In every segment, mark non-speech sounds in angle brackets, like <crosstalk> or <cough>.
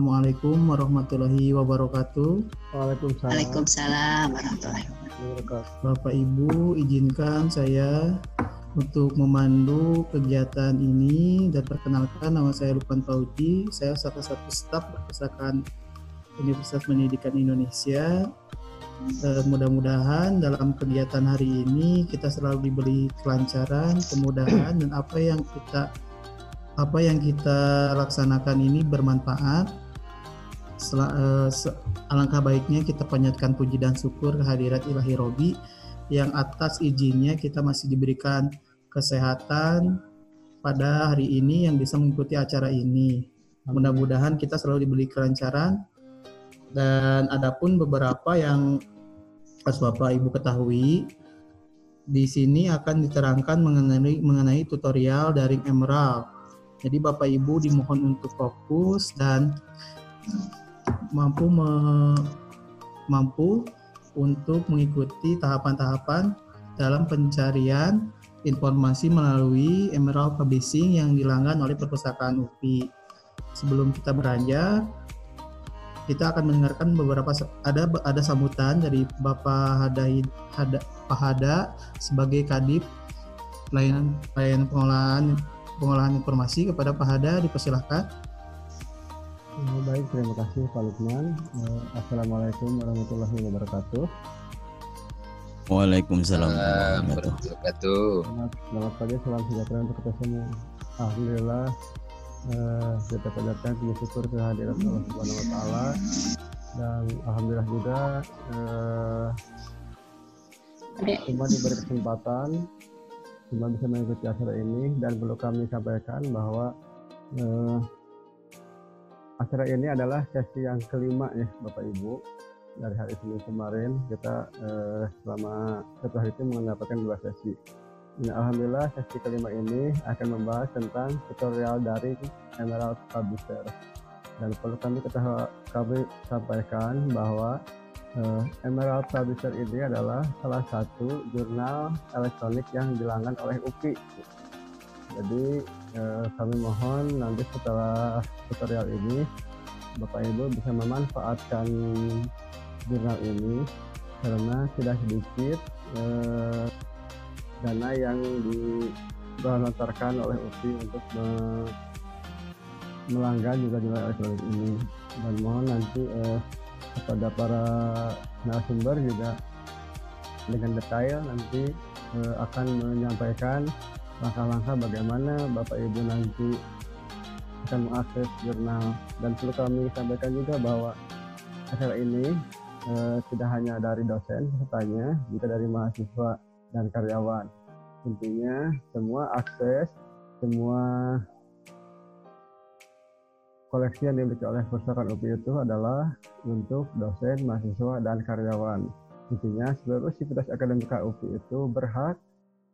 Assalamualaikum warahmatullahi wabarakatuh. Waalaikumsalam. Waalaikumsalam warahmatullahi wabarakatuh. Bapak Ibu, izinkan saya untuk memandu kegiatan ini dan perkenalkan nama saya Lukman Fauji. Saya salah satu staf perpustakaan Universitas Pendidikan Indonesia. Eh, mudah-mudahan dalam kegiatan hari ini kita selalu diberi kelancaran, kemudahan dan apa yang kita apa yang kita laksanakan ini bermanfaat. Sel, eh, alangkah baiknya kita panjatkan puji dan syukur kehadirat Ilahi Robi yang atas izinnya kita masih diberikan kesehatan pada hari ini yang bisa mengikuti acara ini. Mudah-mudahan kita selalu diberi kelancaran dan adapun beberapa yang harus Bapak Ibu ketahui di sini akan diterangkan mengenai mengenai tutorial dari Emerald. Jadi Bapak Ibu dimohon untuk fokus dan mampu me, mampu untuk mengikuti tahapan-tahapan dalam pencarian informasi melalui Emerald Publishing yang dilanggan oleh perpustakaan UPI. Sebelum kita beranjak, kita akan mendengarkan beberapa ada ada sambutan dari Bapak Hada, Hada Pak Hada sebagai Kadip pelayanan pelayanan pengolahan pengolahan informasi kepada Pak Hada dipersilahkan. Baik, terima kasih Pak Lukman. Assalamualaikum warahmatullahi wabarakatuh. Waalaikumsalam warahmatullahi wabarakatuh. Selamat, selamat pagi, salam sejahtera untuk kita semua. Alhamdulillah uh, kita panjatkan puji syukur kehadiran Allah Subhanahu wa taala dan alhamdulillah juga uh, semua diberi kesempatan semua bisa mengikuti acara ini dan perlu kami sampaikan bahwa uh, acara ini adalah sesi yang kelima ya Bapak Ibu dari hari Senin kemarin kita eh, selama satu hari itu mendapatkan dua sesi. Nah, Alhamdulillah sesi kelima ini akan membahas tentang tutorial dari Emerald Publisher. Dan perlu kami ketahui, kami sampaikan bahwa eh, Emerald Publisher ini adalah salah satu jurnal elektronik yang dilanggan oleh UPI. Jadi eh, kami mohon nanti setelah tutorial ini Bapak Ibu bisa memanfaatkan jurnal ini karena tidak sedikit eh, dana yang dilontarkan oleh UPI untuk me melanggar juga jurnal elektronik ini. Dan mohon nanti eh, kepada para narasumber juga dengan detail nanti eh, akan menyampaikan langkah-langkah bagaimana Bapak Ibu nanti akan mengakses jurnal dan perlu kami sampaikan juga bahwa acara ini eh, tidak hanya dari dosen pesertanya, juga dari mahasiswa dan karyawan. Intinya semua akses, semua koleksi yang dimiliki oleh perpustakaan UPI itu adalah untuk dosen, mahasiswa, dan karyawan. Intinya seluruh sivitas akademika UPI itu berhak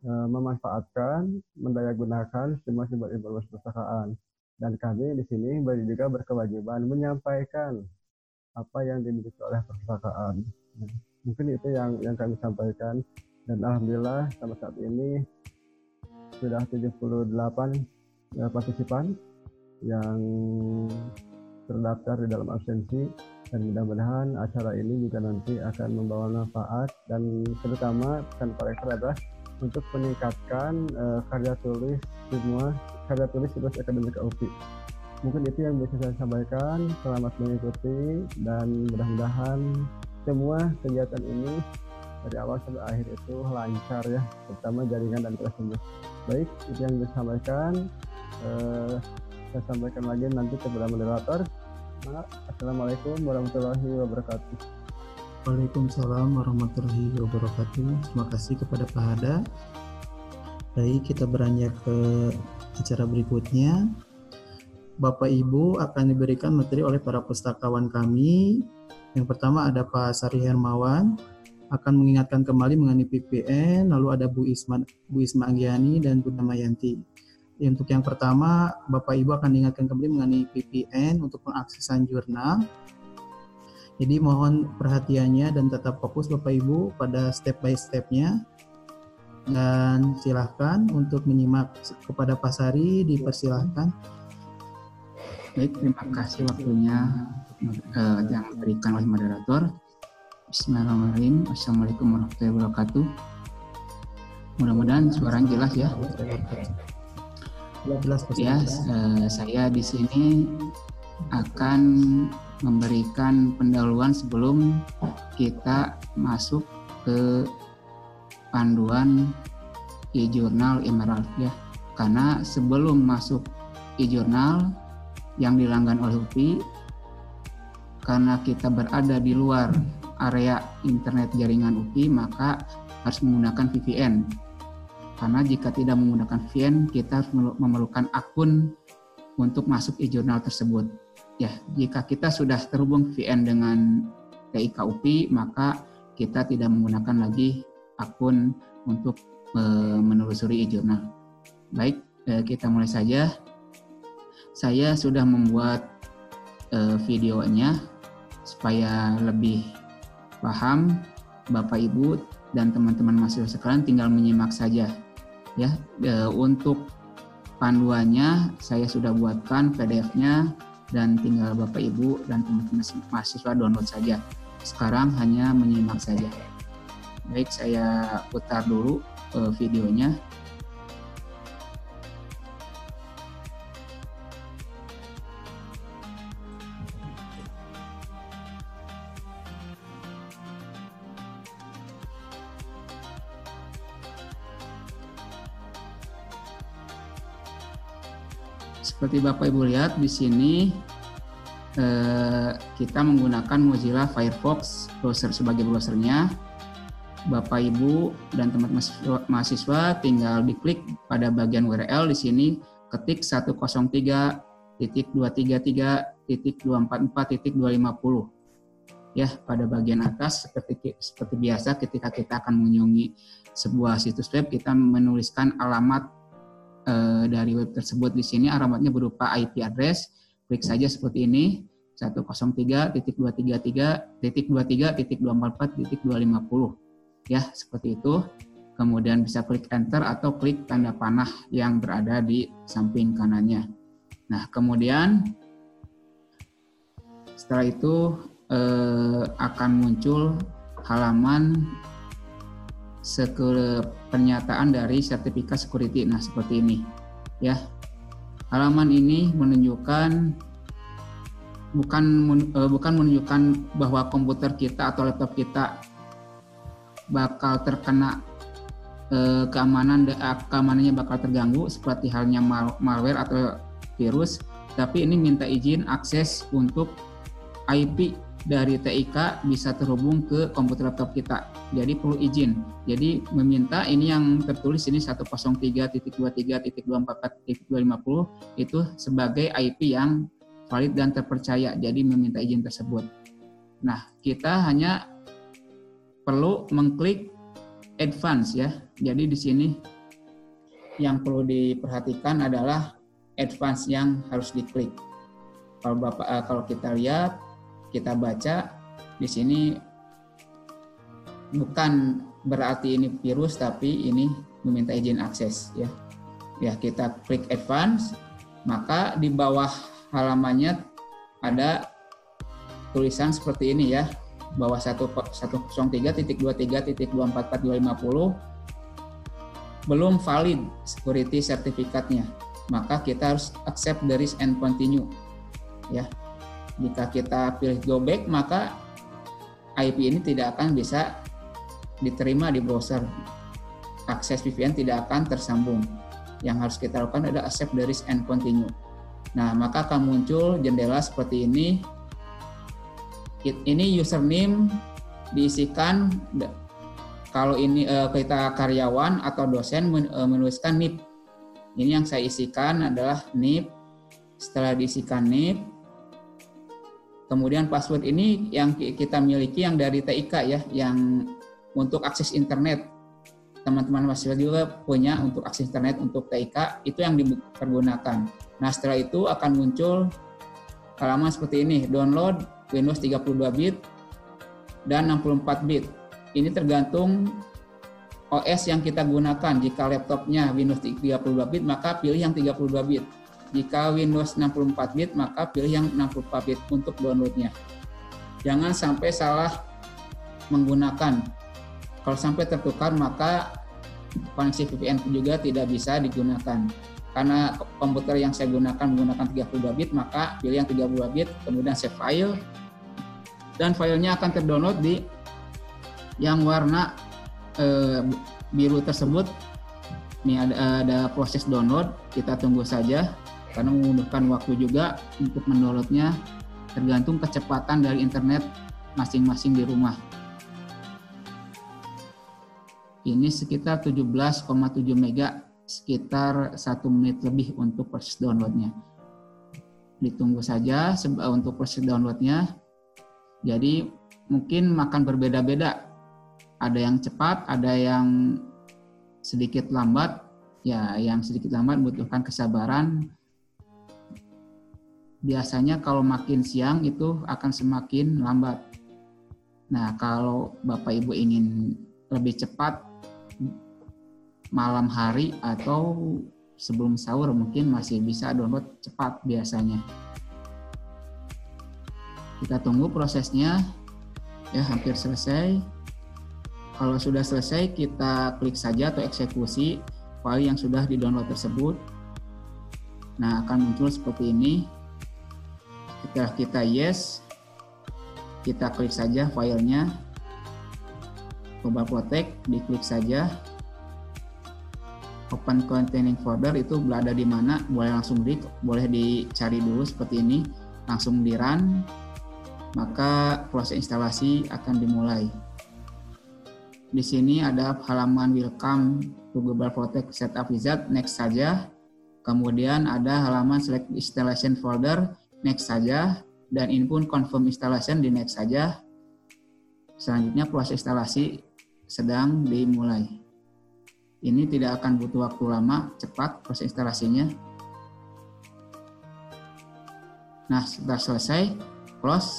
memanfaatkan, mendayagunakan semua sumber informasi perpustakaan. Dan kami di sini juga berkewajiban menyampaikan apa yang dimiliki oleh perpustakaan. Mungkin itu yang yang kami sampaikan dan alhamdulillah sampai saat ini sudah 78 ya, partisipan yang terdaftar di dalam absensi dan mudah-mudahan acara ini juga nanti akan membawa manfaat dan terutama pesan rektor adalah untuk meningkatkan uh, karya tulis semua karya tulis situs akademik UPI mungkin itu yang bisa saya sampaikan. Selamat mengikuti dan mudah-mudahan semua kegiatan ini dari awal sampai akhir itu lancar ya terutama jaringan dan semua baik itu yang bisa sampaikan. Eh, saya sampaikan lagi nanti kepada moderator. Assalamualaikum warahmatullahi wabarakatuh Waalaikumsalam warahmatullahi wabarakatuh terima kasih kepada Pak Hada baik kita beranjak ke acara berikutnya Bapak Ibu akan diberikan materi oleh para pustakawan kami. Yang pertama ada Pak Sari Hermawan akan mengingatkan kembali mengenai PPN, lalu ada Bu Isma Bu Isma Anggiani dan Bu Damayanti. Untuk yang pertama, Bapak Ibu akan diingatkan kembali mengenai PPN untuk pengaksesan jurnal. Jadi mohon perhatiannya dan tetap fokus Bapak Ibu pada step by stepnya. Dan silahkan untuk menyimak kepada Pak Sari dipersilahkan Baik, terima kasih waktunya uh, yang diberikan oleh moderator. Bismillahirrahmanirrahim. Assalamualaikum warahmatullahi wabarakatuh. Mudah-mudahan suaranya jelas ya. Jelas, ya, uh, saya di sini akan memberikan pendahuluan sebelum kita masuk ke panduan e-jurnal Emerald ya. Karena sebelum masuk e-jurnal yang dilanggan oleh UPI karena kita berada di luar area internet jaringan UPI maka harus menggunakan VPN karena jika tidak menggunakan VPN kita harus memerlukan akun untuk masuk e-jurnal tersebut ya jika kita sudah terhubung VPN dengan TIK UPI maka kita tidak menggunakan lagi akun untuk menelusuri e-jurnal. Baik eh, kita mulai saja. Saya sudah membuat uh, videonya supaya lebih paham Bapak Ibu dan teman-teman mahasiswa sekalian tinggal menyimak saja ya. E, untuk panduannya saya sudah buatkan PDF-nya dan tinggal Bapak Ibu dan teman-teman mahasiswa download saja. Sekarang hanya menyimak saja. Baik saya putar dulu e, videonya Seperti Bapak Ibu lihat di sini eh, kita menggunakan Mozilla Firefox browser sebagai browsernya. Bapak Ibu dan teman-teman mahasiswa tinggal diklik pada bagian URL di sini ketik 103.233.244.250 ya pada bagian atas seperti seperti biasa ketika kita akan mengunjungi sebuah situs web kita menuliskan alamat uh, dari web tersebut di sini alamatnya berupa IP address. Klik saja seperti ini 103.233.244.250 ya seperti itu. Kemudian bisa klik enter atau klik tanda panah yang berada di samping kanannya. Nah, kemudian setelah itu eh, akan muncul halaman pernyataan dari sertifikat security. Nah, seperti ini. Ya. Halaman ini menunjukkan bukan uh, bukan menunjukkan bahwa komputer kita atau laptop kita bakal terkena uh, keamanan keamanannya bakal terganggu seperti halnya mal malware atau virus, tapi ini minta izin akses untuk IP dari TIK bisa terhubung ke komputer laptop kita. Jadi perlu izin. Jadi meminta ini yang tertulis ini 103.23.244.250 itu sebagai IP yang valid dan terpercaya. Jadi meminta izin tersebut. Nah, kita hanya perlu mengklik advance ya. Jadi di sini yang perlu diperhatikan adalah advance yang harus diklik. Kalau Bapak eh, kalau kita lihat kita baca di sini bukan berarti ini virus tapi ini meminta izin akses ya. Ya, kita klik advance maka di bawah halamannya ada tulisan seperti ini ya. Bawah 103.23.244.250 belum valid security sertifikatnya maka kita harus accept the risk and continue ya jika kita pilih go back, maka IP ini tidak akan bisa diterima di browser. Akses VPN tidak akan tersambung. Yang harus kita lakukan adalah accept the risk and continue. Nah, maka akan muncul jendela seperti ini. Ini username diisikan kalau ini uh, kita karyawan atau dosen uh, menuliskan NIP. Ini yang saya isikan adalah NIP. Setelah diisikan NIP, Kemudian password ini yang kita miliki yang dari TIK ya, yang untuk akses internet. Teman-teman mahasiswa juga punya untuk akses internet untuk TIK, itu yang dipergunakan. Nah setelah itu akan muncul halaman seperti ini, download Windows 32 bit dan 64 bit. Ini tergantung OS yang kita gunakan. Jika laptopnya Windows 32 bit, maka pilih yang 32 bit. Jika Windows 64 bit, maka pilih yang 64 bit untuk downloadnya. Jangan sampai salah menggunakan. Kalau sampai tertukar, maka koneksi VPN juga tidak bisa digunakan. Karena komputer yang saya gunakan menggunakan 32 bit, maka pilih yang 32 bit, kemudian save file, dan filenya akan terdownload di yang warna eh, biru tersebut. Ini ada, ada proses download, kita tunggu saja karena membutuhkan waktu juga untuk mendownloadnya tergantung kecepatan dari internet masing-masing di rumah. Ini sekitar 17,7 mega, sekitar satu menit lebih untuk proses downloadnya. Ditunggu saja untuk proses downloadnya. Jadi mungkin makan berbeda-beda. Ada yang cepat, ada yang sedikit lambat. Ya, yang sedikit lambat membutuhkan kesabaran. Biasanya kalau makin siang itu akan semakin lambat. Nah, kalau Bapak Ibu ingin lebih cepat malam hari atau sebelum sahur mungkin masih bisa download cepat biasanya. Kita tunggu prosesnya ya hampir selesai. Kalau sudah selesai kita klik saja atau eksekusi file yang sudah di-download tersebut. Nah, akan muncul seperti ini. Setelah kita yes, kita klik saja filenya. Global Protect, diklik saja. Open containing folder itu berada di mana? Boleh langsung di boleh dicari dulu seperti ini. Langsung di run maka proses instalasi akan dimulai. Di sini ada halaman welcome to Google Protect Setup Wizard. Next saja. Kemudian ada halaman select installation folder next saja dan ini pun confirm installation di next saja selanjutnya proses instalasi sedang dimulai ini tidak akan butuh waktu lama, cepat proses instalasinya. Nah, setelah selesai, close,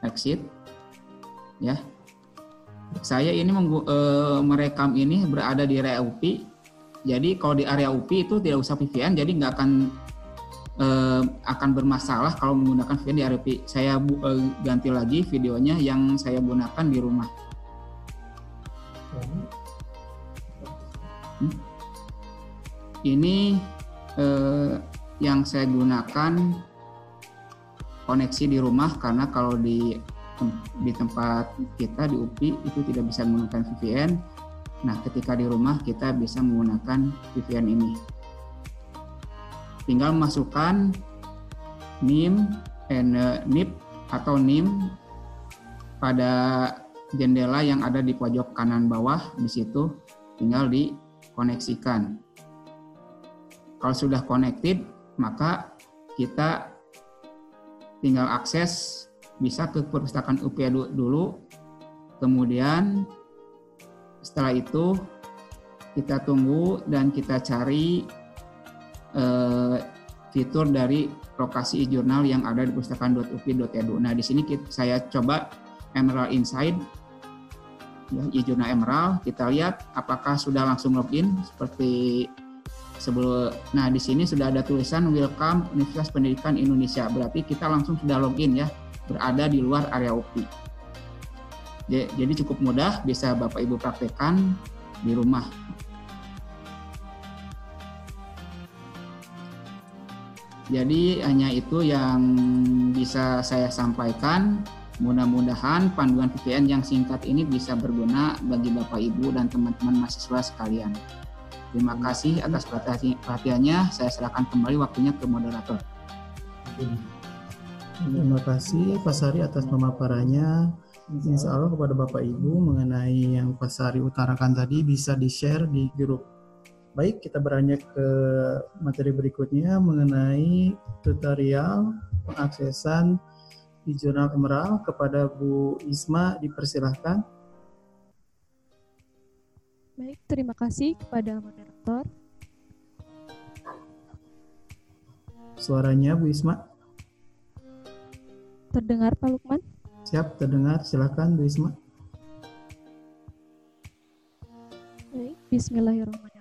exit. Ya. Saya ini menggu, e, merekam ini berada di area UPI. Jadi kalau di area UPI itu tidak usah VPN, jadi nggak akan e, akan bermasalah kalau menggunakan VPN di UPI. Saya bu, e, ganti lagi videonya yang saya gunakan di rumah. Ini eh, yang saya gunakan koneksi di rumah karena kalau di di tempat kita di UPI itu tidak bisa menggunakan VPN. Nah, ketika di rumah kita bisa menggunakan VPN ini. Tinggal masukkan NIM, eh, NIP atau NIM pada jendela yang ada di pojok kanan bawah di situ tinggal dikoneksikan. Kalau sudah connected, maka kita tinggal akses bisa ke perpustakaan UPA dulu. Kemudian setelah itu kita tunggu dan kita cari eh, fitur dari lokasi e-jurnal yang ada di perpustakaan.upi.edu. Nah, di sini kita, saya coba Emerald Inside ya, e-jurnal Emerald. Kita lihat apakah sudah langsung login seperti sebelum nah di sini sudah ada tulisan welcome Universitas Pendidikan Indonesia berarti kita langsung sudah login ya berada di luar area UPI jadi cukup mudah bisa Bapak Ibu praktekkan di rumah jadi hanya itu yang bisa saya sampaikan mudah-mudahan panduan VPN yang singkat ini bisa berguna bagi Bapak Ibu dan teman-teman mahasiswa sekalian. Terima kasih atas perhatiannya. Saya serahkan kembali waktunya ke moderator. Terima kasih Pak Sari atas pemaparannya. Insya Allah kepada Bapak Ibu mengenai yang Pak Sari utarakan tadi bisa di-share di grup. Baik, kita beranjak ke materi berikutnya mengenai tutorial pengaksesan di jurnal Emerald kepada Bu Isma dipersilahkan. Baik, terima kasih kepada moderator. Suaranya Bu Isma. Terdengar Pak Lukman? Siap, terdengar. Silakan Bu Isma. Baik, bismillahirrahmanirrahim.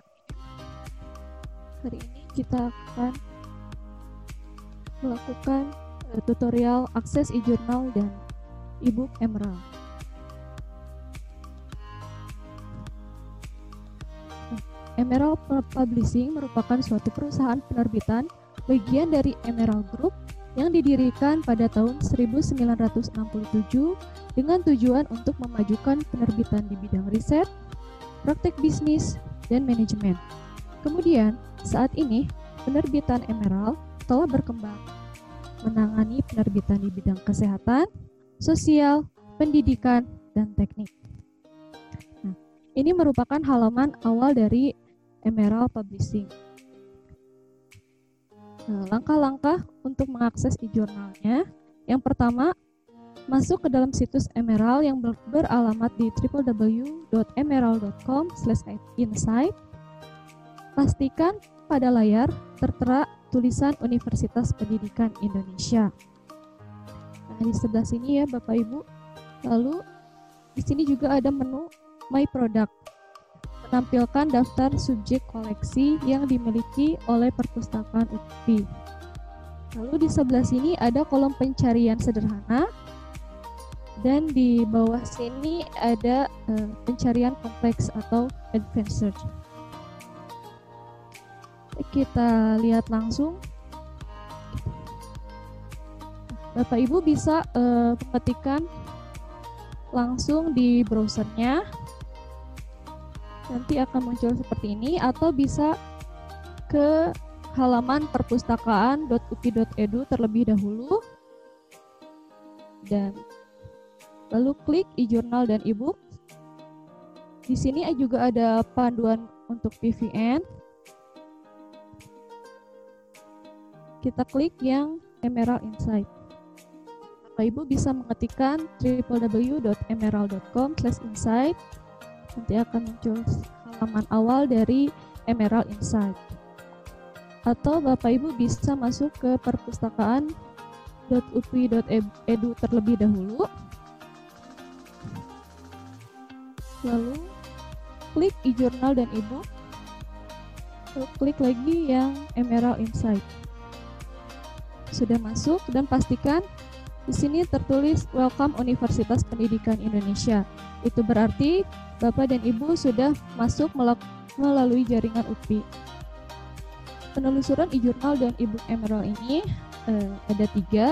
Hari ini kita akan melakukan uh, tutorial akses e-journal dan e-book Emerald. Emerald Publishing merupakan suatu perusahaan penerbitan bagian dari Emerald Group yang didirikan pada tahun 1967 dengan tujuan untuk memajukan penerbitan di bidang riset, praktek bisnis, dan manajemen. Kemudian, saat ini penerbitan Emerald telah berkembang menangani penerbitan di bidang kesehatan, sosial, pendidikan, dan teknik. Nah, ini merupakan halaman awal dari Emerald Publishing. Nah, langkah-langkah untuk mengakses e-journalnya. Yang pertama, masuk ke dalam situs Emerald yang ber beralamat di www.emerald.com/insight. Pastikan pada layar tertera tulisan Universitas Pendidikan Indonesia. Nah, di sebelah sini ya Bapak Ibu. Lalu di sini juga ada menu My Product menampilkan daftar subjek koleksi yang dimiliki oleh perpustakaan UPI. Lalu di sebelah sini ada kolom pencarian sederhana dan di bawah sini ada uh, pencarian kompleks atau advanced search. Kita lihat langsung. Bapak Ibu bisa uh, langsung di browsernya nanti akan muncul seperti ini atau bisa ke halaman perpustakaan.upi.edu terlebih dahulu dan lalu klik e-journal dan e-book. Di sini juga ada panduan untuk PVN. Kita klik yang Emerald Insight. Bapak Ibu bisa mengetikkan www.emerald.com/insight nanti akan muncul halaman awal dari Emerald Insight. Atau Bapak Ibu bisa masuk ke perpustakaan.upi.edu terlebih dahulu. Lalu klik e-journal dan e-book. Lalu klik lagi yang Emerald Insight. Sudah masuk dan pastikan di sini tertulis Welcome Universitas Pendidikan Indonesia. Itu berarti Bapak dan Ibu sudah masuk melalui jaringan UPI. Penelusuran e-journal dan e-book Emerald ini eh, ada tiga.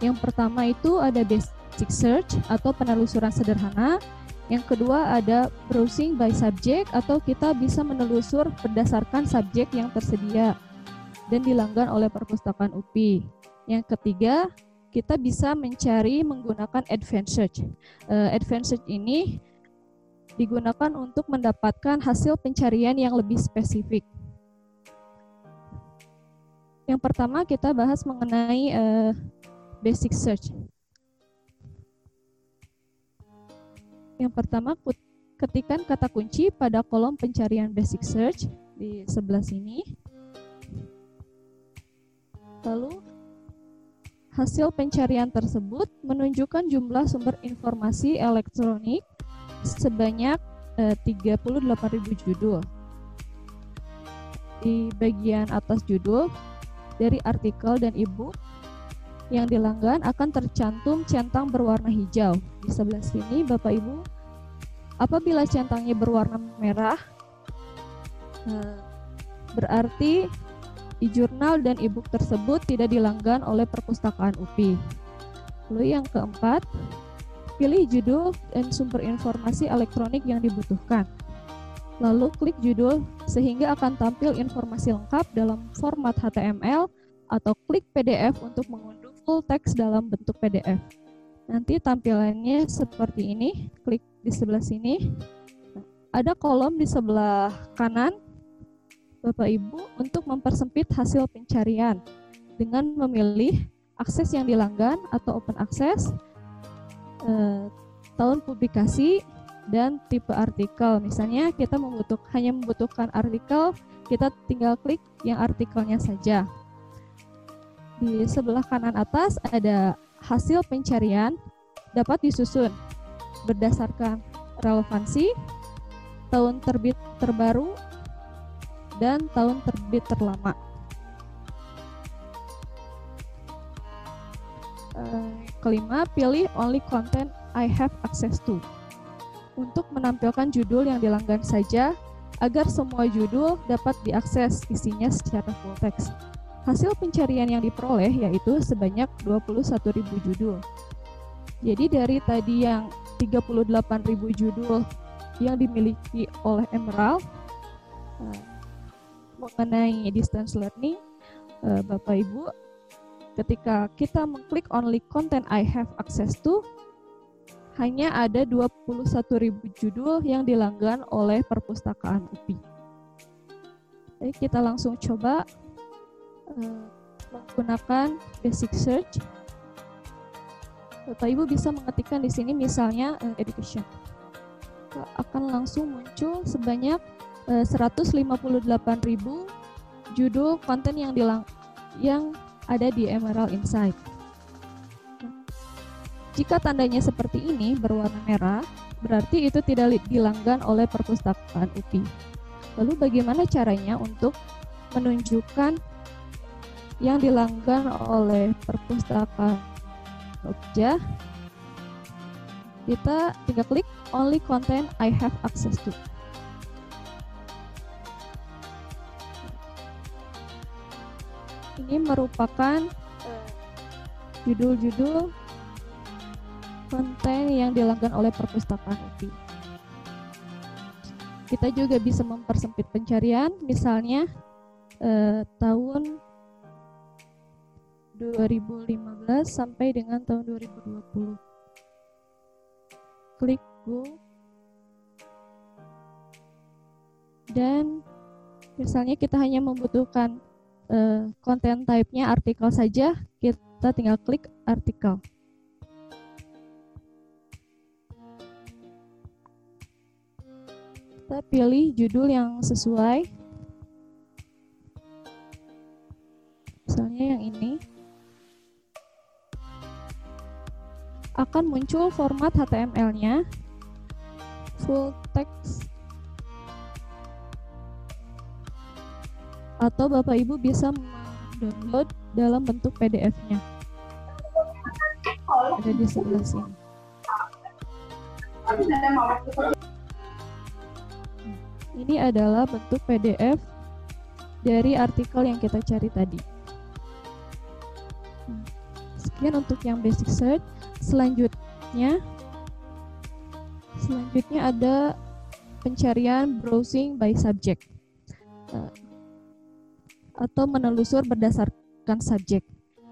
Yang pertama itu ada basic search atau penelusuran sederhana. Yang kedua ada browsing by subject atau kita bisa menelusur berdasarkan subjek yang tersedia dan dilanggan oleh perpustakaan UPI. Yang ketiga kita bisa mencari menggunakan advanced search. Uh, advanced search ini digunakan untuk mendapatkan hasil pencarian yang lebih spesifik. Yang pertama kita bahas mengenai uh, basic search. Yang pertama ketikan kata kunci pada kolom pencarian basic search di sebelah sini. Lalu Hasil pencarian tersebut menunjukkan jumlah sumber informasi elektronik sebanyak eh, 38.000 judul. Di bagian atas judul dari artikel dan e-book yang dilanggan akan tercantum centang berwarna hijau. Di sebelah sini Bapak Ibu, apabila centangnya berwarna merah, eh, berarti e-jurnal dan e-book tersebut tidak dilanggan oleh perpustakaan UPI. Lalu yang keempat, pilih judul dan sumber informasi elektronik yang dibutuhkan. Lalu klik judul sehingga akan tampil informasi lengkap dalam format HTML atau klik PDF untuk mengunduh full text dalam bentuk PDF. Nanti tampilannya seperti ini, klik di sebelah sini. Ada kolom di sebelah kanan Bapak Ibu untuk mempersempit hasil pencarian dengan memilih akses yang dilanggan atau open access, eh, tahun publikasi, dan tipe artikel. Misalnya kita membutuh, hanya membutuhkan artikel, kita tinggal klik yang artikelnya saja. Di sebelah kanan atas ada hasil pencarian dapat disusun berdasarkan relevansi, tahun terbit terbaru, dan tahun terbit terlama. kelima, pilih only content I have access to. Untuk menampilkan judul yang dilanggan saja, agar semua judul dapat diakses isinya secara full text. Hasil pencarian yang diperoleh yaitu sebanyak 21.000 judul. Jadi dari tadi yang 38.000 judul yang dimiliki oleh Emerald uh, mengenai distance learning, uh, Bapak Ibu ketika kita mengklik only content I have access to, hanya ada 21.000 judul yang dilanggan oleh perpustakaan UPI. Jadi kita langsung coba uh, menggunakan basic search. Bapak Ibu bisa mengetikkan di sini misalnya uh, education. Akan langsung muncul sebanyak 158.000 judul konten yang dilang yang ada di Emerald Insight. Jika tandanya seperti ini berwarna merah, berarti itu tidak dilanggan oleh perpustakaan UPI. Lalu bagaimana caranya untuk menunjukkan yang dilanggan oleh perpustakaan UPJA? Kita tinggal klik only content I have access to. Ini merupakan eh, judul-judul konten yang dilanggan oleh perpustakaan UPI. Kita juga bisa mempersempit pencarian, misalnya eh, tahun 2015 sampai dengan tahun 2020. Klik Go dan misalnya kita hanya membutuhkan konten uh, type-nya artikel saja, kita tinggal klik artikel. Kita pilih judul yang sesuai. Misalnya yang ini. Akan muncul format HTML-nya full text atau Bapak Ibu bisa download dalam bentuk PDF-nya. Ada di sebelah sini. Ini adalah bentuk PDF dari artikel yang kita cari tadi. Sekian untuk yang basic search. Selanjutnya, selanjutnya ada pencarian browsing by subject atau menelusur berdasarkan subjek.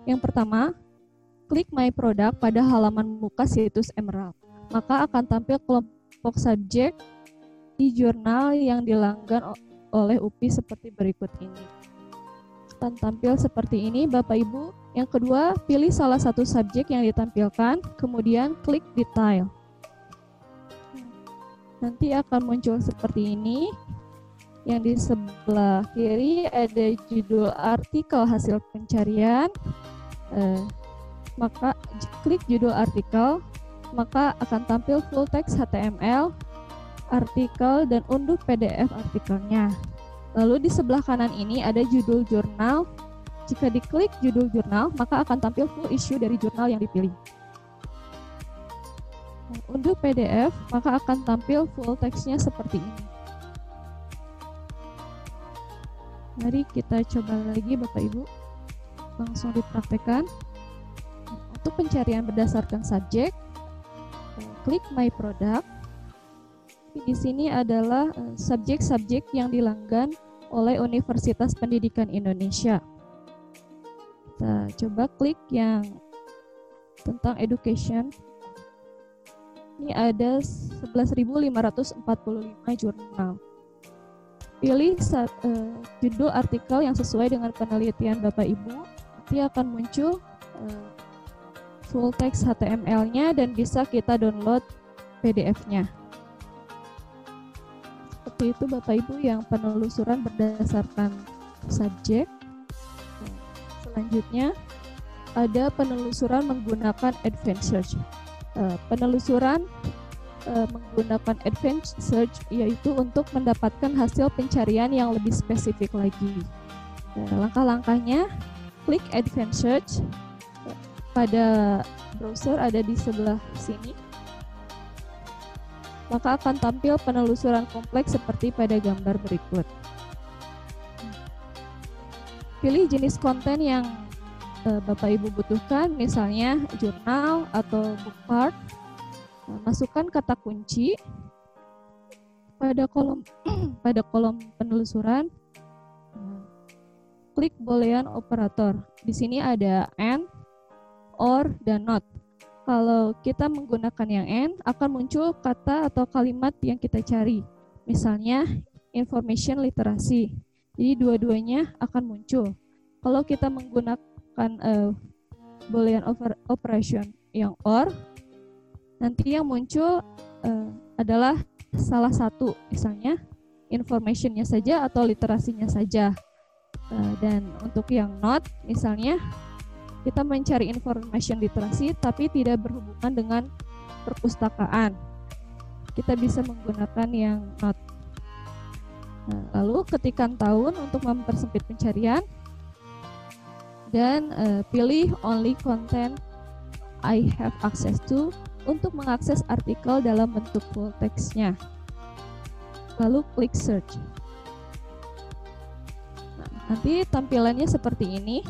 Yang pertama, klik My Product pada halaman muka situs Emerald. Maka akan tampil kelompok subjek di jurnal yang dilanggan oleh UPI seperti berikut ini. Dan tampil seperti ini Bapak Ibu. Yang kedua, pilih salah satu subjek yang ditampilkan, kemudian klik detail. Nanti akan muncul seperti ini yang di sebelah kiri ada judul artikel hasil pencarian. Eh, maka klik judul artikel, maka akan tampil full text HTML, artikel, dan unduh PDF artikelnya. Lalu di sebelah kanan ini ada judul jurnal. Jika diklik judul jurnal, maka akan tampil full issue dari jurnal yang dipilih. Unduh PDF, maka akan tampil full textnya seperti ini. Mari kita coba lagi Bapak Ibu. Langsung dipraktekkan. Untuk pencarian berdasarkan subjek, klik My Product. Di sini adalah eh, subjek-subjek yang dilanggan oleh Universitas Pendidikan Indonesia. Kita coba klik yang tentang education. Ini ada 11.545 jurnal. Pilih saat, uh, judul artikel yang sesuai dengan penelitian Bapak Ibu. Nanti akan muncul uh, full text HTML-nya dan bisa kita download PDF-nya. Seperti itu Bapak Ibu yang penelusuran berdasarkan subjek. Selanjutnya ada penelusuran menggunakan advanced search. Uh, penelusuran uh, menggunakan advanced search yaitu untuk mendapatkan hasil pencarian yang lebih spesifik lagi. Uh, langkah-langkahnya klik advanced search pada browser ada di sebelah sini. Maka akan tampil penelusuran kompleks seperti pada gambar berikut. Pilih jenis konten yang uh, Bapak Ibu butuhkan, misalnya jurnal atau bookmark. Nah, masukkan kata kunci pada kolom <clears throat> pada kolom penelusuran. Klik boolean operator. Di sini ada and, or, dan not. Kalau kita menggunakan yang and, akan muncul kata atau kalimat yang kita cari. Misalnya, information literasi. Jadi dua-duanya akan muncul. Kalau kita menggunakan uh, boolean over operation yang or nanti yang muncul uh, adalah salah satu misalnya informationnya saja atau literasinya saja. Uh, dan untuk yang not misalnya kita mencari information literasi tapi tidak berhubungan dengan perpustakaan. Kita bisa menggunakan yang not. Nah, lalu ketikan tahun untuk mempersempit pencarian dan uh, pilih only content I have access to untuk mengakses artikel dalam bentuk full text-nya. Lalu klik search. Nah, nanti tampilannya seperti ini.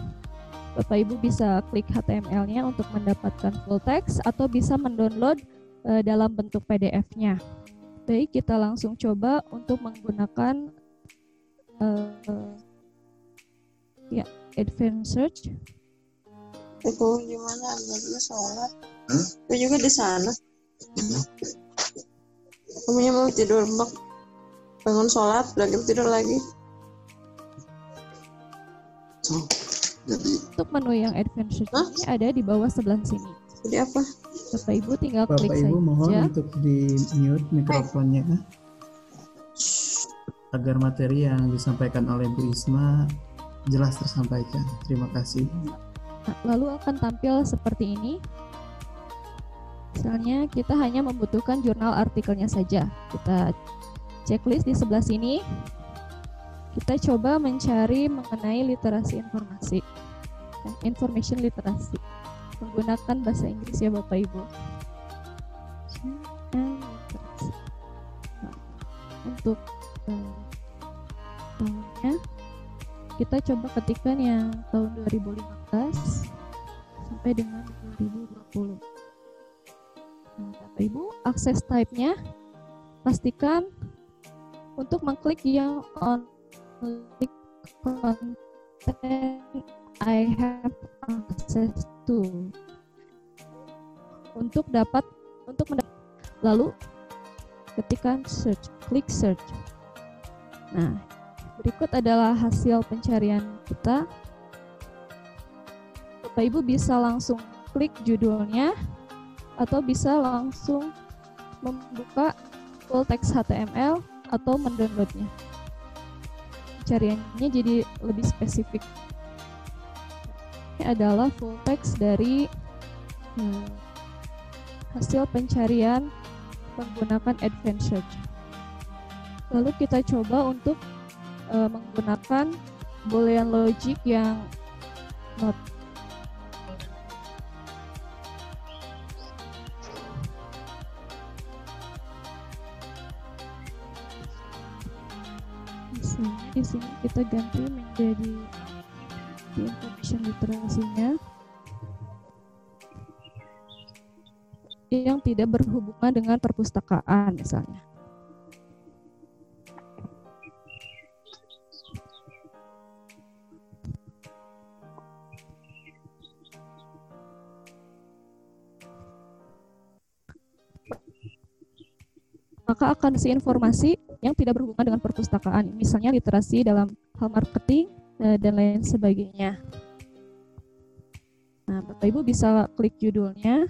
Bapak Ibu bisa klik HTML-nya untuk mendapatkan full text atau bisa mendownload uh, dalam bentuk PDF-nya. Baik, kita langsung coba untuk menggunakan uh, ya advanced search Aku gimana sholat hmm? aku juga di sana hmm? kamunya mau tidur mak bangun sholat gitu tidur lagi so, jadi untuk menu yang advanced search ini ada di bawah sebelah sini jadi apa Bapak Ibu tinggal Bapak klik Ibu saja. mohon untuk di mute mikrofonnya agar materi yang disampaikan oleh Bu Isma jelas tersampaikan. Terima kasih. Lalu akan tampil seperti ini. Misalnya kita hanya membutuhkan jurnal artikelnya saja. Kita checklist di sebelah sini. Kita coba mencari mengenai literasi informasi. Information literasi. Menggunakan bahasa Inggris ya Bapak Ibu. Nah, untuk uh, tahunnya kita coba ketikkan yang tahun 2015 sampai dengan 2020. Ibu, akses type-nya pastikan untuk mengklik yang on content I have access to. Untuk dapat untuk mendapat lalu ketikkan search klik search. Nah Berikut adalah hasil pencarian kita. Bapak Ibu bisa langsung klik judulnya atau bisa langsung membuka full text HTML atau mendownloadnya. Pencariannya jadi lebih spesifik. Ini adalah full text dari hmm, hasil pencarian menggunakan advanced search. Lalu kita coba untuk uh, menggunakan boolean logic yang not ganti menjadi di information literasinya yang tidak berhubungan dengan perpustakaan misalnya. maka akan si informasi yang tidak berhubungan dengan perpustakaan, misalnya literasi dalam hal marketing eh, dan lain sebagainya. Nah, Bapak Ibu bisa klik judulnya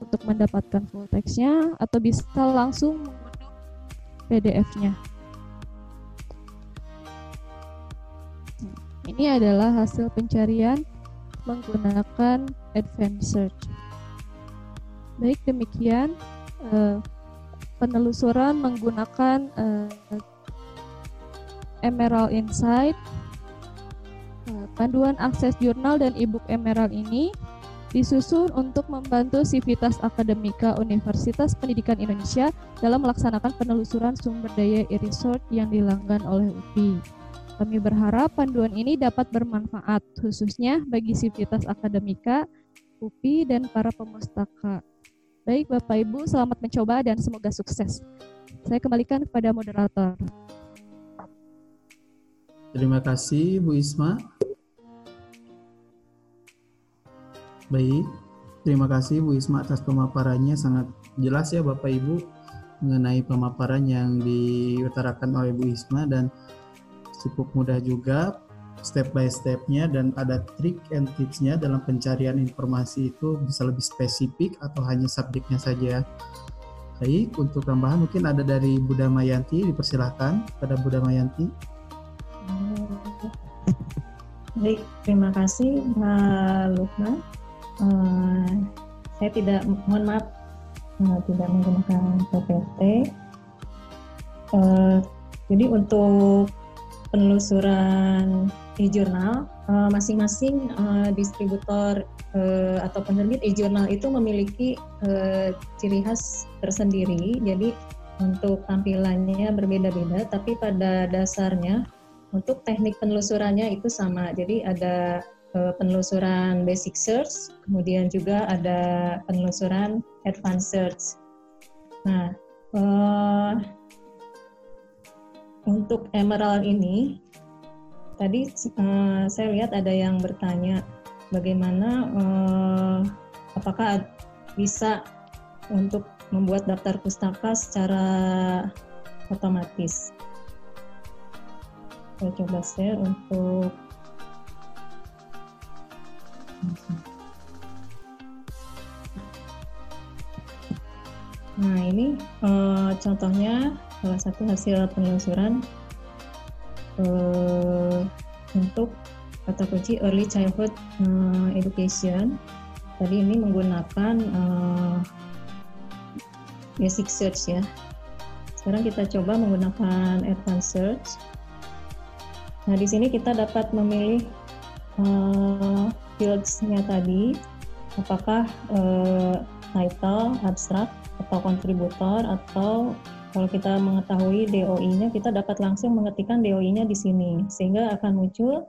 untuk mendapatkan full text-nya atau bisa langsung mengunduh PDF-nya. Ini adalah hasil pencarian menggunakan advanced search. Baik demikian uh, penelusuran menggunakan uh, Emerald Insight uh, Panduan akses jurnal dan e-book Emerald ini disusun untuk membantu Sivitas Akademika Universitas Pendidikan Indonesia dalam melaksanakan penelusuran sumber daya e-resort yang dilanggan oleh UPI. Kami berharap panduan ini dapat bermanfaat khususnya bagi Sivitas Akademika, UPI, dan para pemustaka. Baik Bapak Ibu, selamat mencoba dan semoga sukses. Saya kembalikan kepada moderator. Terima kasih Bu Isma. Baik, terima kasih Bu Isma atas pemaparannya sangat jelas ya Bapak Ibu mengenai pemaparan yang diutarakan oleh Bu Isma dan cukup mudah juga step by stepnya dan ada trik and tipsnya dalam pencarian informasi itu bisa lebih spesifik atau hanya subjeknya saja. Baik, untuk tambahan mungkin ada dari Buddha Mayanti, dipersilahkan pada Buddha Mayanti. Baik, terima kasih Mbak Lukman. Eh, saya tidak mohon maaf uh, tidak menggunakan PPT. Uh, eh, jadi untuk penelusuran e-jurnal masing-masing uh, distributor atau penerbit e-jurnal itu memiliki ciri khas tersendiri. Jadi untuk tampilannya berbeda-beda, tapi pada dasarnya untuk teknik penelusurannya itu sama. Jadi ada penelusuran basic search, kemudian juga ada penelusuran advanced search. Nah, untuk Emerald ini, tadi uh, saya lihat ada yang bertanya bagaimana uh, apakah bisa untuk membuat daftar pustaka secara otomatis. Saya coba share untuk Nah ini uh, contohnya salah satu hasil penelusuran uh, untuk kata kunci early childhood uh, education. Tadi ini menggunakan uh, basic search ya. Sekarang kita coba menggunakan advanced search. Nah di sini kita dapat memilih uh, fields-nya tadi, apakah uh, title, abstrak, atau kontributor, atau kalau kita mengetahui DOI-nya, kita dapat langsung mengetikkan DOI-nya di sini, sehingga akan muncul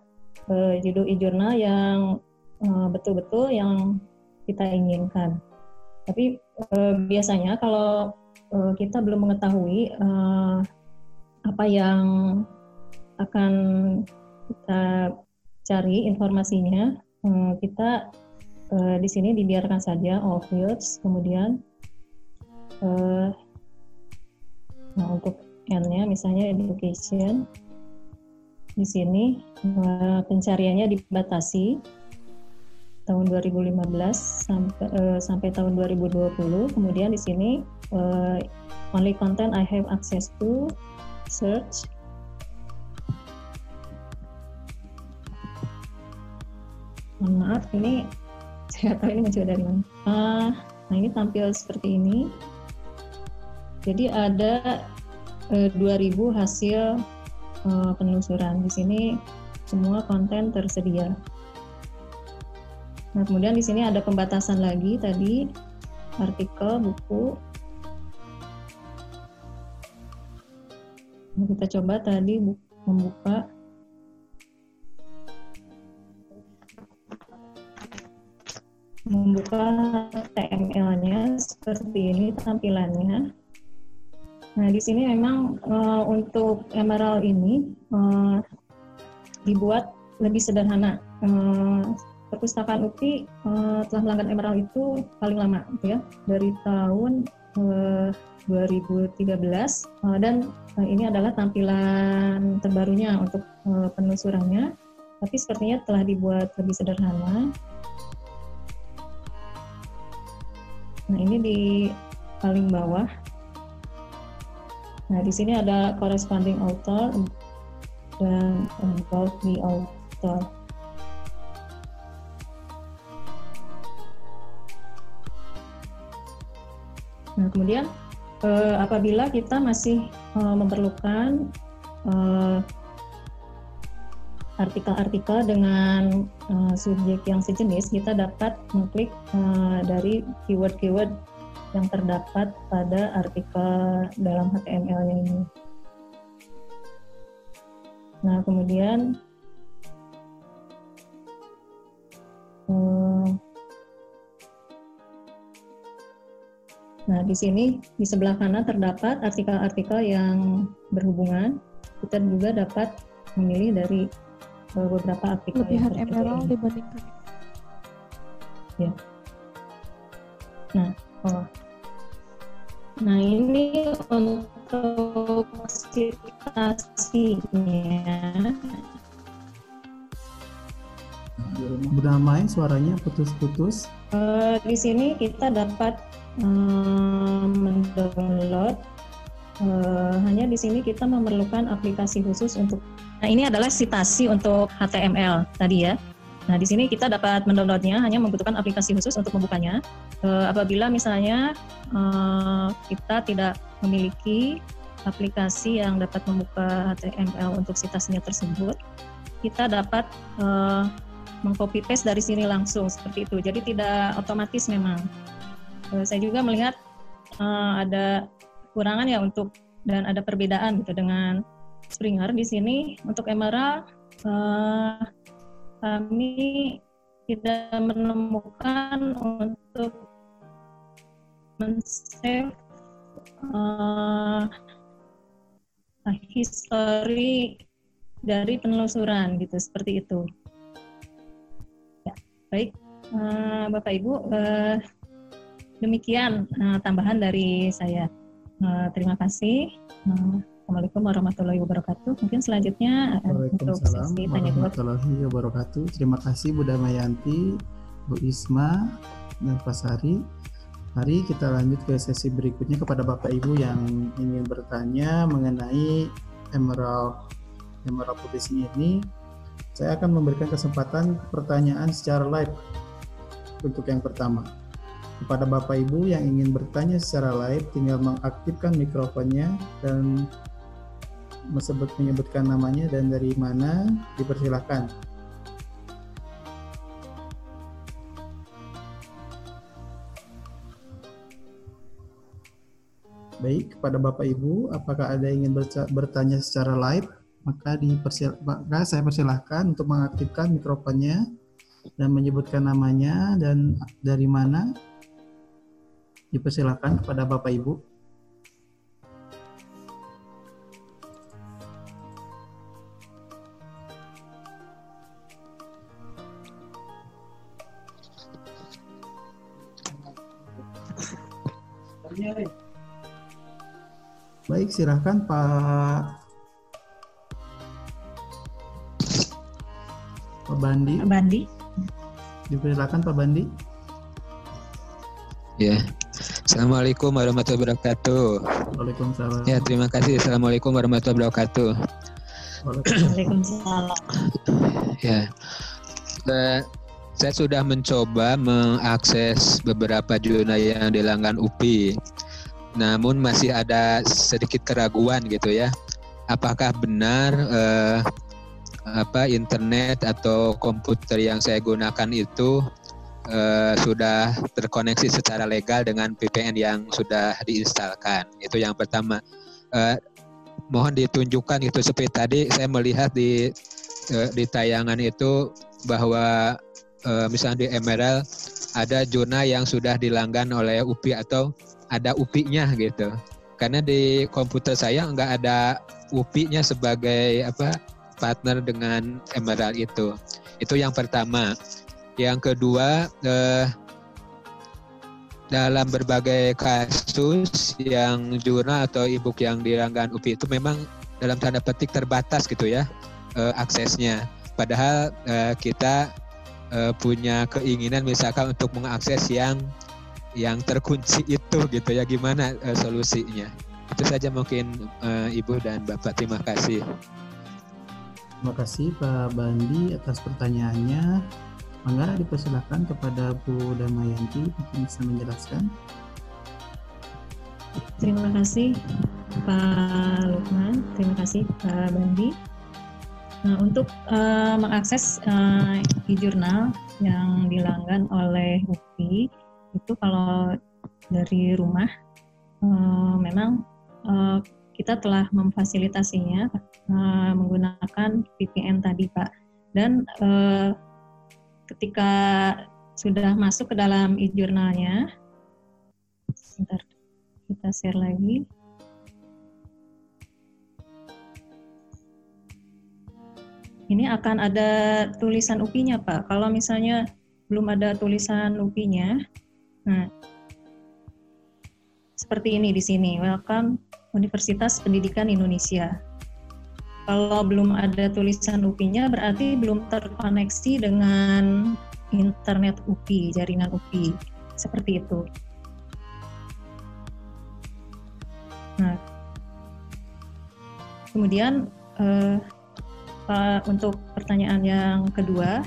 uh, judul e-jurnal yang betul-betul uh, yang kita inginkan. Tapi uh, biasanya kalau uh, kita belum mengetahui uh, apa yang akan kita cari informasinya, hmm, kita uh, di sini dibiarkan saja all fields, kemudian uh, nah untuk n-nya misalnya education, di sini uh, pencariannya dibatasi tahun 2015 sampai uh, sampai tahun 2020. Kemudian di sini uh, only content I have access to search. Mohon maaf ini <laughs> saya tahu ini muncul dari mana. Uh, nah ini tampil seperti ini jadi ada uh, eh, 2000 hasil uh, penelusuran. Di sini semua konten tersedia. Nah kemudian di sini ada pembatasan lagi tadi artikel buku. Nah, kita coba tadi membuka. Membuka HTML-nya seperti ini tampilannya. Nah, di sini memang uh, untuk Emerald ini uh, dibuat lebih sederhana. Uh, perpustakaan UPI uh, telah melanggan Emerald itu paling lama, ya, dari tahun uh, 2013 uh, dan uh, ini adalah tampilan terbarunya untuk uh, penelusurannya. Tapi sepertinya telah dibuat lebih sederhana Nah, ini di paling bawah. Nah, di sini ada corresponding author dan about the author. Nah, kemudian eh, apabila kita masih eh, memerlukan eh, artikel-artikel dengan uh, subjek yang sejenis, kita dapat mengklik uh, dari keyword-keyword yang terdapat pada artikel dalam HTML-nya ini. Nah, kemudian uh, Nah, di sini di sebelah kanan terdapat artikel-artikel yang berhubungan. Kita juga dapat memilih dari beberapa artikel Lebihan emerald dibandingkan ya nah oh nah ini untuk citasinya Udah main suaranya putus-putus. Uh, di sini kita dapat uh, mendownload. Uh, hanya di sini kita memerlukan aplikasi khusus untuk Nah, ini adalah citasi untuk HTML tadi ya. Nah, di sini kita dapat mendownloadnya, hanya membutuhkan aplikasi khusus untuk membukanya. E, apabila misalnya e, kita tidak memiliki aplikasi yang dapat membuka HTML untuk citasinya tersebut, kita dapat e, mengcopy paste dari sini langsung seperti itu. Jadi tidak otomatis memang. E, saya juga melihat e, ada kurangan ya untuk dan ada perbedaan gitu dengan Springer di sini untuk Emerald uh, kami tidak menemukan untuk men-save uh, history dari penelusuran gitu seperti itu. Ya, baik uh, Bapak Ibu uh, demikian uh, tambahan dari saya. Uh, terima kasih. Uh, Assalamualaikum warahmatullahi wabarakatuh. Mungkin selanjutnya eh, untuk sesi tanya jawab. warahmatullahi wabarakatuh. Terima kasih Bu Damayanti, Bu Isma, dan Pak Sari. Mari kita lanjut ke sesi berikutnya kepada Bapak Ibu yang ingin bertanya mengenai Emerald Emerald Publishing ini. Saya akan memberikan kesempatan pertanyaan secara live untuk yang pertama. Kepada Bapak Ibu yang ingin bertanya secara live, tinggal mengaktifkan mikrofonnya dan menyebut menyebutkan namanya dan dari mana dipersilahkan. Baik, kepada Bapak Ibu, apakah ada yang ingin bertanya secara live? Maka, dipersil maka saya persilahkan untuk mengaktifkan mikrofonnya dan menyebutkan namanya dan dari mana. Dipersilahkan kepada Bapak Ibu. Silahkan Pak Pak Bandi. Pak Bandi. Dipersilakan Pak Bandi. Ya. Assalamualaikum warahmatullahi wabarakatuh. Waalaikumsalam. Ya, terima kasih. Assalamualaikum warahmatullahi wabarakatuh. Waalaikumsalam. Ya. Uh, saya sudah mencoba mengakses beberapa zona yang dilanggan UPI namun masih ada sedikit keraguan gitu ya. Apakah benar eh, apa internet atau komputer yang saya gunakan itu eh, sudah terkoneksi secara legal dengan VPN yang sudah diinstalkan? Itu yang pertama. Eh, mohon ditunjukkan itu seperti tadi saya melihat di eh, di tayangan itu bahwa eh, misalnya di Emerald ada zona yang sudah dilanggan oleh UPI atau ada UPI-nya gitu. Karena di komputer saya nggak ada UPI-nya sebagai apa partner dengan Emerald itu. Itu yang pertama. Yang kedua eh, dalam berbagai kasus yang jurnal atau e-book yang diranggan UPI itu memang dalam tanda petik terbatas gitu ya eh, aksesnya. Padahal eh, kita eh, punya keinginan misalkan untuk mengakses yang yang terkunci itu gitu ya gimana uh, solusinya. Itu saja mungkin uh, ibu dan bapak. Terima kasih. Terima kasih pak Bandi atas pertanyaannya. Mangga dipersilakan kepada Bu Damayanti mungkin bisa menjelaskan. Terima kasih Pak Lukman. Terima kasih Pak Bandi. Nah, untuk uh, mengakses uh, e-jurnal yang dilanggan oleh UPI itu kalau dari rumah uh, memang uh, kita telah memfasilitasinya uh, menggunakan VPN tadi Pak dan uh, ketika sudah masuk ke dalam e-jurnalnya sebentar kita share lagi ini akan ada tulisan UPI-nya Pak. Kalau misalnya belum ada tulisan UPI-nya, nah seperti ini di sini, welcome Universitas Pendidikan Indonesia. Kalau belum ada tulisan UPI-nya berarti belum terkoneksi dengan internet UPI, jaringan UPI. Seperti itu. Nah, kemudian uh, untuk pertanyaan yang kedua,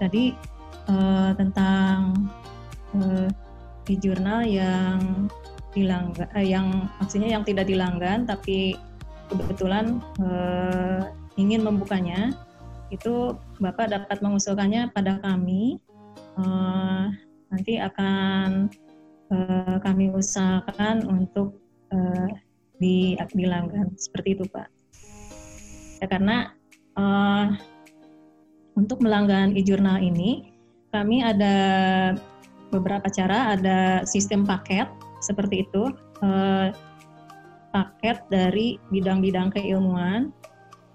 tadi uh, tentang uh, di jurnal yang dilanggan, uh, yang maksudnya yang tidak dilanggan, tapi kebetulan uh, ingin membukanya, itu Bapak dapat mengusulkannya pada kami. Uh, nanti akan uh, kami usahakan untuk uh, di dilanggan seperti itu Pak ya karena uh, untuk melanggan e-jurnal ini kami ada beberapa cara, ada sistem paket seperti itu, uh, paket dari bidang-bidang keilmuan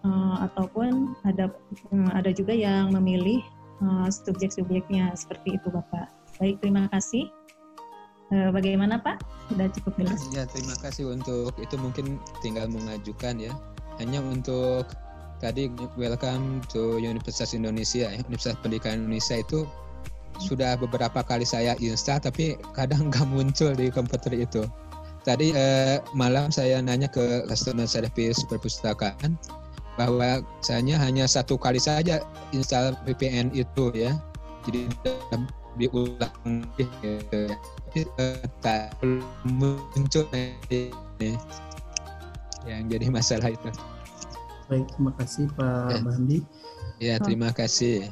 uh, ataupun ada uh, ada juga yang memilih uh, subjek-subjeknya seperti itu Bapak. Baik, terima kasih. Bagaimana Pak? Sudah cukup jelas? Ya, terima kasih untuk itu mungkin tinggal mengajukan ya hanya untuk tadi welcome to Universitas Indonesia Universitas Pendidikan Indonesia itu sudah beberapa kali saya install tapi kadang <laughs> nggak muncul di komputer itu tadi eh, malam saya nanya ke customer service perpustakaan bahwa saya hanya satu kali saja install VPN itu ya jadi diulang gitu ya. tapi eh, tak muncul ini yang jadi masalah itu. Baik, terima kasih Pak ya. Bandi. Ya, terima kasih.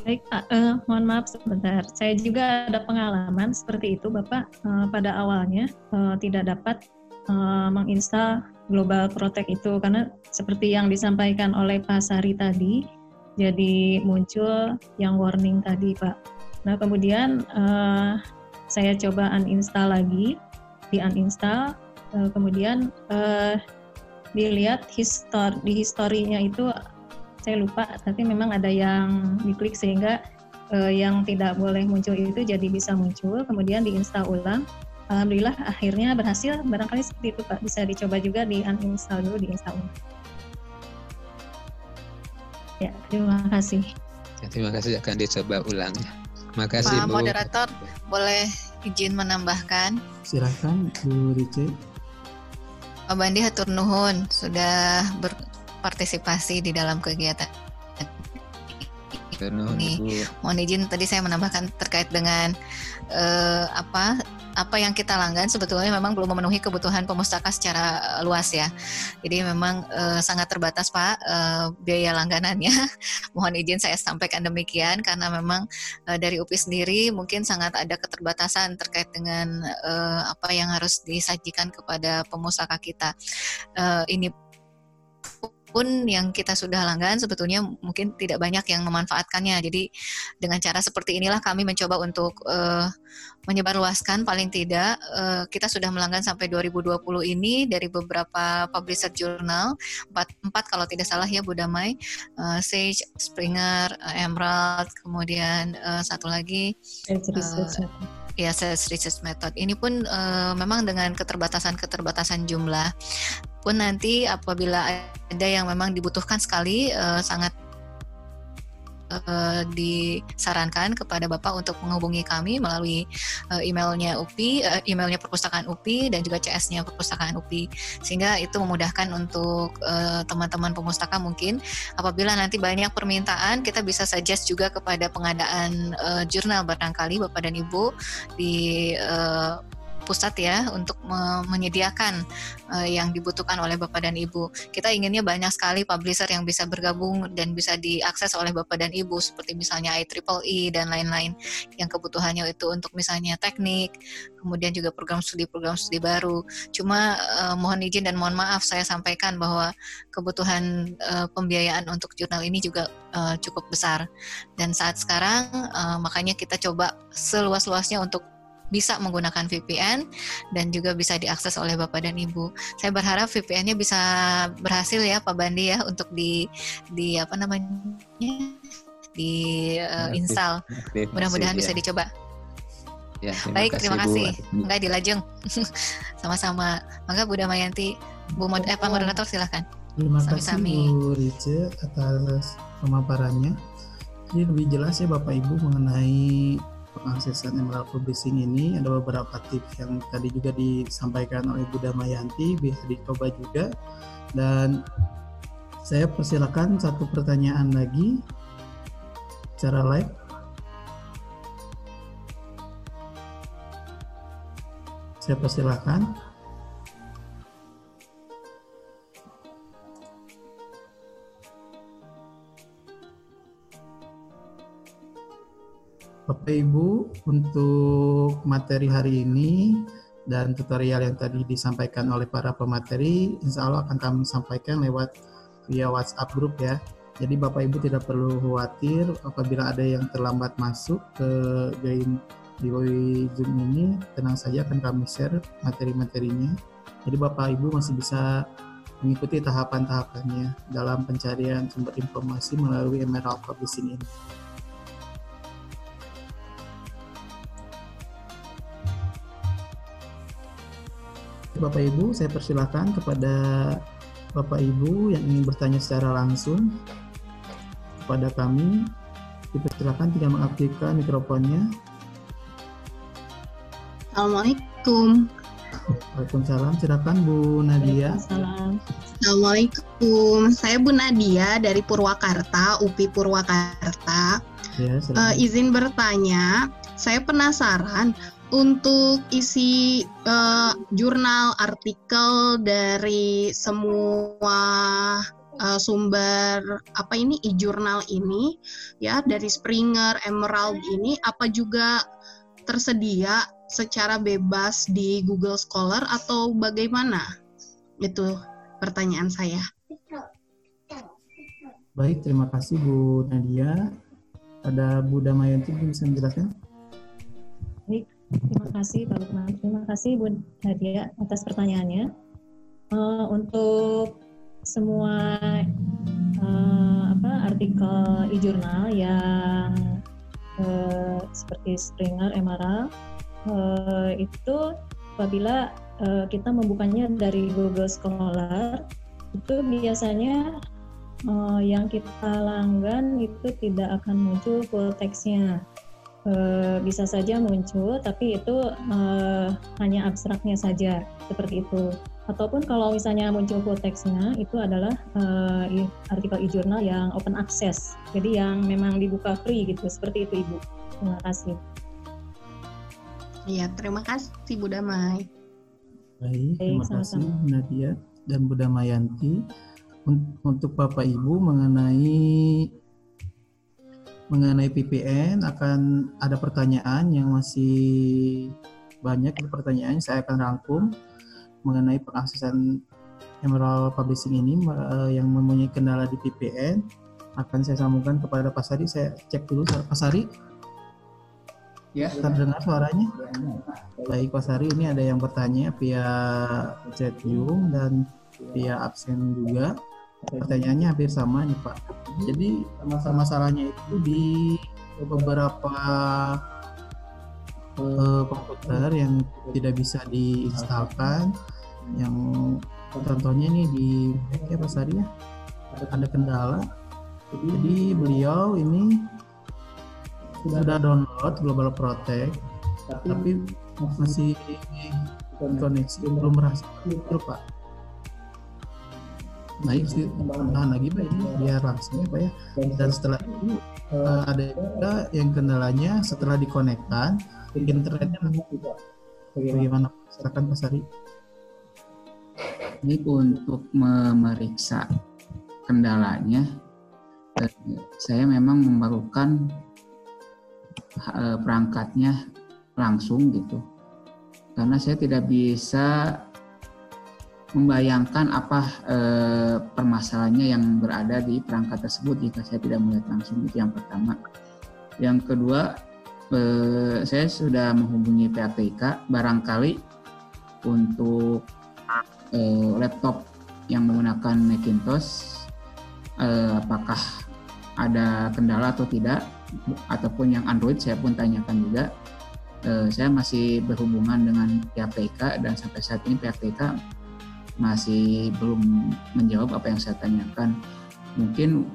Baik uh, mohon maaf sebentar. Saya juga ada pengalaman seperti itu Bapak. Uh, pada awalnya uh, tidak dapat uh, menginstal Global Protect itu karena seperti yang disampaikan oleh Pak Sari tadi, jadi muncul yang warning tadi Pak. Nah kemudian uh, saya coba uninstall lagi, di uninstall, uh, kemudian uh, dilihat histor di historinya itu saya lupa tapi memang ada yang diklik sehingga uh, yang tidak boleh muncul itu jadi bisa muncul kemudian diinstal ulang. Alhamdulillah akhirnya berhasil. Barangkali seperti itu pak. Bisa dicoba juga di uninstall dulu diinstal ulang. Ya terima kasih. Ya, terima kasih. Akan dicoba ulang. Ya terima kasih pak Bu. moderator boleh izin menambahkan? Silakan Bu Rice. Pak Bandi Hatur Nuhun sudah berpartisipasi di dalam kegiatan ini. Mohon izin tadi saya menambahkan terkait dengan uh, apa apa yang kita langgan sebetulnya memang belum memenuhi kebutuhan pemustaka secara eh, luas ya. Jadi memang uh, sangat terbatas Pak uh, biaya langganannya. <laughs> Mohon izin saya sampaikan demikian karena memang uh, dari UPI sendiri mungkin sangat ada keterbatasan terkait dengan uh, apa yang harus disajikan kepada pemustaka kita. Uh, ini pun yang kita sudah langgan sebetulnya mungkin tidak banyak yang memanfaatkannya. Jadi dengan cara seperti inilah kami mencoba untuk uh, menyebarluaskan. Paling tidak uh, kita sudah melanggan sampai 2020 ini dari beberapa publisher jurnal empat, empat kalau tidak salah ya Bu Damai, uh, Sage, Springer, uh, Emerald, kemudian uh, satu lagi uh, ya sales research method. Ini pun uh, memang dengan keterbatasan-keterbatasan jumlah pun nanti apabila ada yang memang dibutuhkan sekali uh, sangat uh, disarankan kepada Bapak untuk menghubungi kami melalui uh, emailnya UPI, uh, emailnya perpustakaan UPI dan juga CS-nya perpustakaan UPI. Sehingga itu memudahkan untuk teman-teman uh, pemustaka mungkin. Apabila nanti banyak permintaan kita bisa suggest juga kepada pengadaan uh, jurnal barangkali Bapak dan Ibu di uh, pusat ya untuk menyediakan uh, yang dibutuhkan oleh Bapak dan Ibu. Kita inginnya banyak sekali publisher yang bisa bergabung dan bisa diakses oleh Bapak dan Ibu seperti misalnya IEEE dan lain-lain yang kebutuhannya itu untuk misalnya teknik, kemudian juga program studi-program studi baru. Cuma uh, mohon izin dan mohon maaf saya sampaikan bahwa kebutuhan uh, pembiayaan untuk jurnal ini juga cukup besar. Dan saat sekarang makanya kita coba seluas-luasnya untuk bisa menggunakan VPN dan juga bisa diakses oleh Bapak dan Ibu. Saya berharap VPN-nya bisa berhasil ya Pak Bandi ya untuk di di apa namanya di uh, install. Mudah-mudahan bisa ya. dicoba. Ya, terima Baik, kasih, terima kasih. Bu. Enggak dilajeng. <laughs> Sama-sama. Maka Bu Damayanti, Bu Mod eh, Pak Moderator silahkan. Terima Sami -sami. kasih Bu Rice atas pemaparannya. Jadi lebih jelas ya Bapak Ibu mengenai pengaksesan Emerald Publishing ini ada beberapa tips yang tadi juga disampaikan oleh Bu Damayanti bisa dicoba juga. Dan saya persilakan satu pertanyaan lagi. Secara live saya persilakan Bapak Ibu untuk materi hari ini dan tutorial yang tadi disampaikan oleh para pemateri insya Allah akan kami sampaikan lewat via WhatsApp grup ya jadi Bapak Ibu tidak perlu khawatir apabila ada yang terlambat masuk ke join di Zoom ini tenang saja akan kami share materi-materinya jadi Bapak Ibu masih bisa mengikuti tahapan-tahapannya dalam pencarian sumber informasi melalui Emerald Publishing ini. Bapak Ibu, saya persilahkan kepada Bapak Ibu yang ingin bertanya secara langsung kepada kami. Dipersilakan tidak mengaktifkan mikrofonnya. Assalamualaikum. Waalaikumsalam. Silakan Bu Nadia. Assalamualaikum. Saya Bu Nadia dari Purwakarta, UPI Purwakarta. Ya, uh, izin bertanya, saya penasaran untuk isi uh, jurnal artikel dari semua uh, sumber apa ini e-jurnal ini ya dari Springer, Emerald ini apa juga tersedia secara bebas di Google Scholar atau bagaimana? Itu pertanyaan saya. Baik, terima kasih Bu Nadia. Ada Bu Damayanti bisa menjelaskan? Terima kasih Pak Lukman. Terima kasih Bu Nadia atas pertanyaannya. Uh, untuk semua uh, apa artikel e-jurnal yang uh, seperti Springer, Emerald uh, itu apabila uh, kita membukanya dari Google Scholar itu biasanya uh, yang kita langgan itu tidak akan muncul full text-nya uh, bisa saja muncul, tapi itu uh, hanya abstraknya saja seperti itu. Ataupun kalau misalnya muncul full text-nya itu adalah uh, artikel e-journal yang open access, jadi yang memang dibuka free gitu, seperti itu Ibu. Terima kasih. Iya, terima kasih Bu Damai. Baik, terima Baik, kasih Nadia dan Bu Damayanti untuk Bapak Ibu mengenai mengenai PPN akan ada pertanyaan yang masih banyak. Pertanyaan saya akan rangkum mengenai pengaksesan Emerald Publishing ini uh, yang mempunyai kendala di PPN akan saya sambungkan kepada Pak Sari. Saya cek dulu Pak Sari. Ya. Terdengar suaranya? Baik Pak Sari ini ada yang bertanya via chat Zoom dan via absen juga pertanyaannya hampir sama nih Pak. Jadi masalahnya itu di beberapa uh, komputer yang tidak bisa diinstalkan yang contohnya ini di ya Pak Sari ya ada kendala. Jadi beliau ini sudah download Global Protect tapi masih koneksi belum berhasil Pak naik sih tambahan lagi pak ini biar langsung ya pak ya. Dan setelah itu uh, ada juga yang kendalanya setelah dikonekkan internetnya nanti tidak bagaimana silakan Pak Sari. Ini untuk memeriksa kendalanya eh, saya memang memerlukan eh, perangkatnya langsung gitu. Karena saya tidak bisa membayangkan apa eh, permasalahannya yang berada di perangkat tersebut jika saya tidak melihat langsung itu yang pertama. Yang kedua, eh, saya sudah menghubungi PATK barangkali untuk eh, laptop yang menggunakan Macintosh eh, apakah ada kendala atau tidak ataupun yang Android saya pun tanyakan juga. Eh, saya masih berhubungan dengan pihak dan sampai saat ini pihak masih belum menjawab apa yang saya tanyakan. Mungkin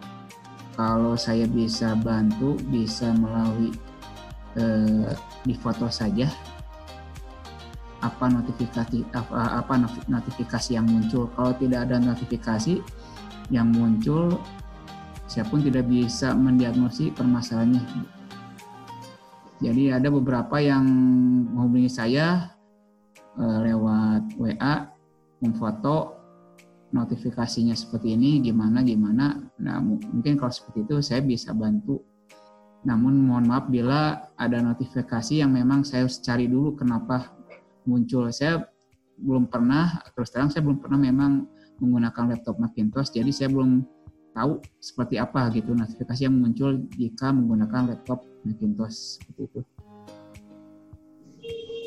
kalau saya bisa bantu, bisa melalui eh, di foto saja apa notifikasi apa, apa notifikasi yang muncul. Kalau tidak ada notifikasi yang muncul, saya tidak bisa mendiagnosis permasalahannya. Jadi ada beberapa yang menghubungi saya eh, lewat WA memfoto notifikasinya seperti ini gimana gimana. Nah mungkin kalau seperti itu saya bisa bantu. Namun mohon maaf bila ada notifikasi yang memang saya harus cari dulu kenapa muncul. Saya belum pernah terus terang saya belum pernah memang menggunakan laptop Macintosh jadi saya belum tahu seperti apa gitu notifikasi yang muncul jika menggunakan laptop Macintosh seperti itu.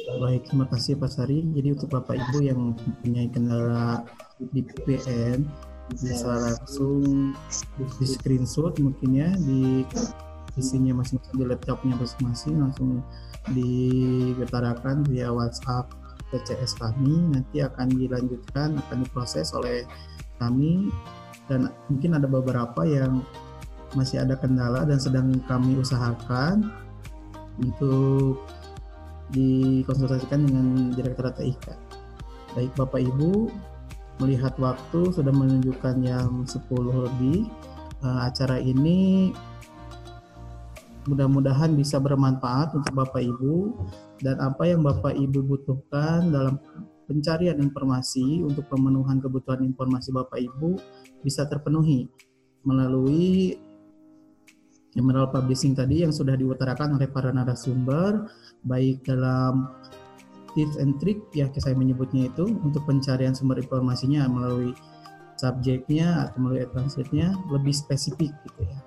Baik, terima kasih Pak Sari. Jadi untuk Bapak Ibu yang mempunyai kendala di VPN bisa langsung di screenshot mungkin ya di isinya masing-masing di laptopnya masing-masing langsung diutarakan via WhatsApp PCS kami nanti akan dilanjutkan akan diproses oleh kami dan mungkin ada beberapa yang masih ada kendala dan sedang kami usahakan untuk dikonsultasikan dengan Direktur TIK. Baik Bapak Ibu, melihat waktu sudah menunjukkan jam 10 lebih. Uh, acara ini mudah-mudahan bisa bermanfaat untuk Bapak Ibu dan apa yang Bapak Ibu butuhkan dalam pencarian informasi untuk pemenuhan kebutuhan informasi Bapak Ibu bisa terpenuhi melalui Emerald Publishing tadi yang sudah diutarakan oleh para narasumber baik dalam tips and trick ya saya menyebutnya itu untuk pencarian sumber informasinya melalui subjeknya atau melalui advanced-nya lebih spesifik gitu ya.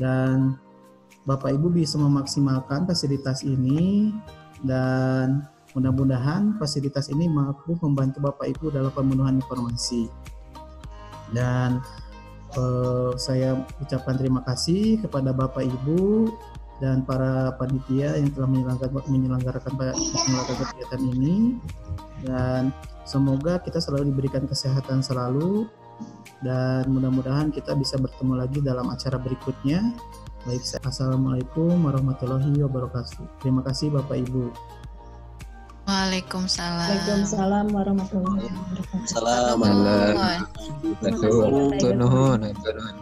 Dan Bapak Ibu bisa memaksimalkan fasilitas ini dan mudah-mudahan fasilitas ini mampu membantu Bapak Ibu dalam pemenuhan informasi. Dan eh, saya ucapkan terima kasih kepada Bapak Ibu dan para panitia yang telah menyelenggarakan, menyelenggarakan, menyelenggarakan kegiatan ini dan semoga kita selalu diberikan kesehatan selalu dan mudah-mudahan kita bisa bertemu lagi dalam acara berikutnya. Baik, Assalamualaikum warahmatullahi wabarakatuh. Terima kasih Bapak Ibu. Waalaikumsalam. Waalaikumsalam warahmatullahi wabarakatuh. Warahmatullahi wabarakatuh.